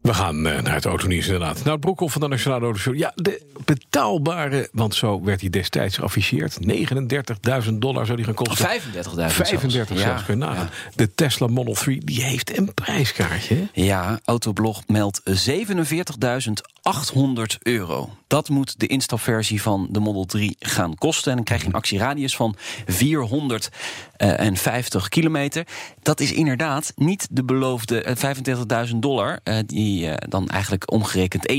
We gaan eh, naar het autonieuws inderdaad. Nou, het Broekhoff van de Nationale Autoshow. Ja, de betaalbare, want zo werd hij destijds geafficheerd. 39.000 dollar zou die gaan kosten. 35.000 35 zelfs. zelfs, kun je nagaan. ja. De Tesla Model 3, die heeft een prijskaartje. Ja, Autoblog meldt 47.800 euro. Dat moet de instapversie van de Model 3 gaan kosten. En dan krijg je een actieradius van 450 kilometer. Dat is inderdaad niet de beloofde eh, 35.000 dollar... eh, die eh, dan eigenlijk omgerekend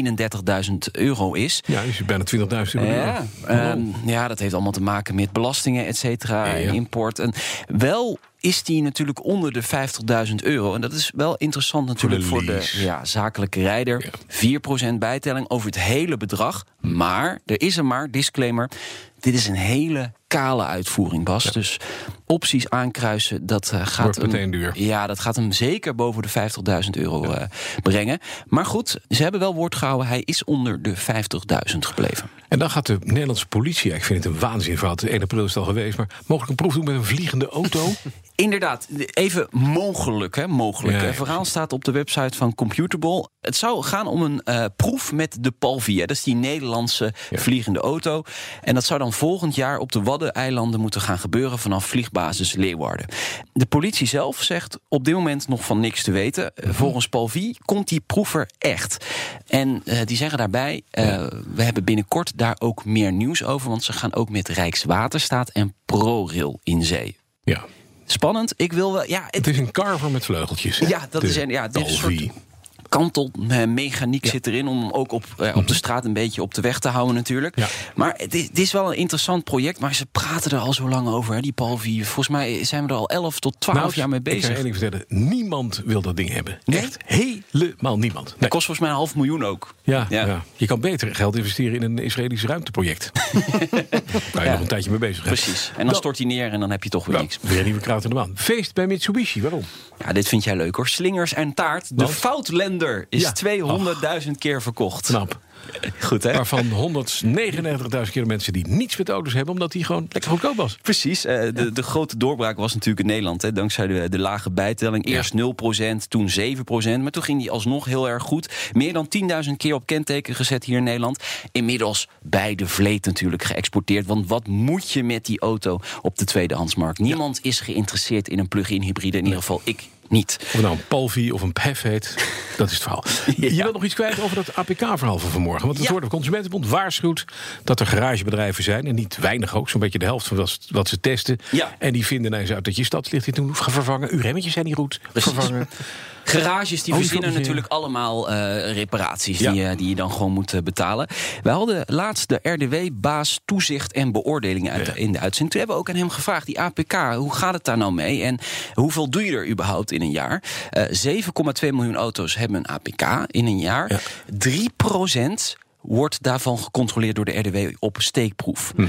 31.000 euro is. Ja, dus je bijna 20.000 euro. Ja, ehm, ja, dat heeft allemaal te maken met belastingen, et cetera, Ja, ja. en import. En wel is die natuurlijk onder de 50.000 euro. En dat is wel interessant natuurlijk Voor voor de ja, zakelijke rijder. Ja. 4% bijtelling over het hele bedrag. Maar, er is een maar, disclaimer... dit is een hele kale uitvoering, Bas. Dus opties aankruisen, dat eh, gaat Wordt meteen duur. Ja, dat gaat hem zeker boven de 50.000 euro eh, brengen. Maar goed, ze hebben wel woord gehouden. Hij is onder de 50.000 gebleven. En dan gaat de Nederlandse politie, ik vind het een waanzinverhaal. 1 april is het al geweest, maar mogelijk een proef doen met een vliegende auto. Inderdaad, even mogelijk. Hè, mogelijk. Ja, ja, Het verhaal staat op de website van Computerball. Het zou gaan om een eh, proef met de Palvia. Dat is die Nederlandse vliegende auto. En dat zou dan volgend jaar op de Waddeneilanden moeten gaan gebeuren... vanaf vliegbasis Leeuwarden. De politie zelf zegt op dit moment nog van niks te weten. Mhm. Eh, Volgens Palvi komt die proever echt. En eh, die zeggen daarbij... eh, we hebben binnenkort daar ook meer nieuws over... want ze gaan ook met Rijkswaterstaat en ProRail in zee. Ja, Spannend. Ik wil wel. Ja, het, het is een carver met vleugeltjes. hè? ja dat De is een, ja, dit is een soort Kantelmechaniek zit erin om hem ook op, eh, op de straat een beetje op de weg te houden natuurlijk. Ja. Maar het is, het is wel een interessant project, maar ze praten er al zo lang over, hè, die Palvi. Volgens mij zijn we er al 11 tot 12 Nou, jaar mee Ik kan je bezig. één vertellen. Niemand wil dat ding hebben. Nee? Echt helemaal niemand. Nee. Het kost volgens mij een half miljoen ook. Ja, Ja. ja. je kan beter geld investeren in een Israëlisch ruimteproject. Daar kan je nog een tijdje mee bezig zijn. Precies. En dan stort hij neer en dan heb je toch weer Nou, niks. weer een nieuwe kraut in de maan. Feest bij Mitsubishi, waarom? Ja, dit vind jij leuk hoor. Slingers en taart. De Want? Is Ja. 200.000 keer verkocht. Knap. Goed hè? Waarvan 199.000 keer mensen die niets met auto's hebben, omdat die gewoon lekker goedkoop was. Precies. eh, de, de grote doorbraak was natuurlijk in Nederland. Hè, dankzij de, de lage bijtelling. Eerst 0%, toen 7%. Maar toen ging die alsnog heel erg goed. Meer dan 10.000 keer op kenteken gezet hier in Nederland. Inmiddels bij de vleet natuurlijk geëxporteerd. Want wat moet je met die auto op de tweedehandsmarkt? Niemand is geïnteresseerd in een plug-in hybride. In ieder geval ik niet. Of het nou een Palvi of een PEF heet, dat is het verhaal. Je wilt nog iets kwijt over dat APK-verhaal van vanmorgen. Want het Ja. woord de Consumentenbond waarschuwt dat er garagebedrijven zijn... en niet weinig ook, zo'n beetje de helft van wat, ze- wat ze testen. Ja. En die vinden ineens uit dat je stadslicht niet hoeft gaan vervangen. Uw remmetjes zijn niet goed. Precies. Vervangen. Garages die Oh, verzinnen natuurlijk allemaal eh, reparaties Ja. die, eh, die je dan gewoon moet eh, betalen. We hadden laatst de RDW-baas toezicht en beoordelingen uit, in de uitzending. Toen hebben we ook aan hem gevraagd, die APK, hoe gaat het daar nou mee? En hoeveel doe je er überhaupt in een jaar? Eh 7,2 miljoen auto's hebben een APK in een jaar. Ja. 3% wordt daarvan gecontroleerd door de RDW op steekproef. Hm.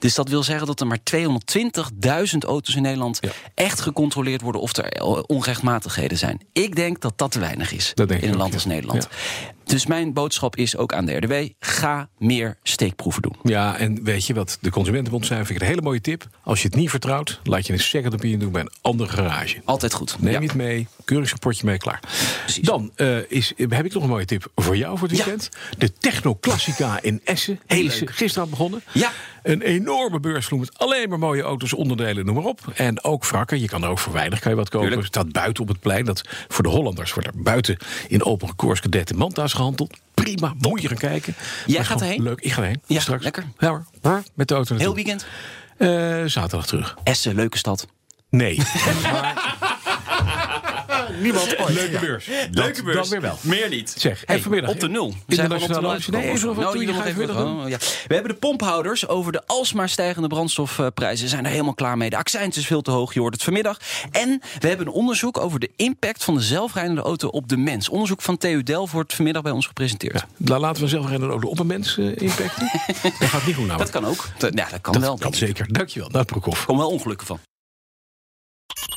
Dus dat wil zeggen dat er maar 220.000 auto's in Nederland Ja. echt gecontroleerd worden of er eh, onrechtmatigheden zijn. Ik denk dat dat te weinig is in een land als Nederland. Dus mijn boodschap is ook aan de RDW: ga meer steekproeven doen. Ja, en weet je wat de Consumentenbond zei? Vind ik een hele mooie tip. Als je het niet vertrouwt, laat je een second opinion doen bij een andere garage. Altijd goed. Neem Ja. het mee, keurig rapportje mee, klaar. Precies. Dan eh, is, heb ik nog een mooie tip voor jou voor het Ja. weekend. De Techno Classica in Essen. Heel Die is leuk. gisteren begonnen. Ja. Een enorme beursvloer met alleen maar mooie auto's, onderdelen, noem maar op. En ook wrakken. Je kan er ook voor weinig kan je wat kopen. Tuurlijk. Het staat buiten op het plein. Dat voor de Hollanders wordt er buiten in open koers cadet en manta's gehandeld. Prima, moet je gaan kijken. Is gaat erheen? Leuk, ik ga erheen. Ja, straks. lekker. Ja hoor, met de auto Heel weekend. Eh, zaterdag terug. Essen, leuke stad. Nee. Niemand ooit. Leuke beurs. Dat, Dan weer wel. Meer niet. Zeg, Hey, en vanmiddag. Op de nul. We zijn op de nul Auto- Nee, even nog wat Nou, doe je die nog even ja. We hebben de pomphouders over de alsmaar stijgende brandstofprijzen. zijn er helemaal klaar mee. De accijns is veel te hoog, je hoort het vanmiddag. En we hebben een onderzoek over de impact van de zelfrijdende auto op de mens. Onderzoek van TU Delft wordt vanmiddag bij ons gepresenteerd. La- Laten we zelf rennen ook op een mens eh, impacten. dat gaat niet goed nou. Dat kan ook. Dat, ja, dat kan Dat wel. kan zeker. Dankjewel, Nout Broekhoff. Er komen wel ongelukken van.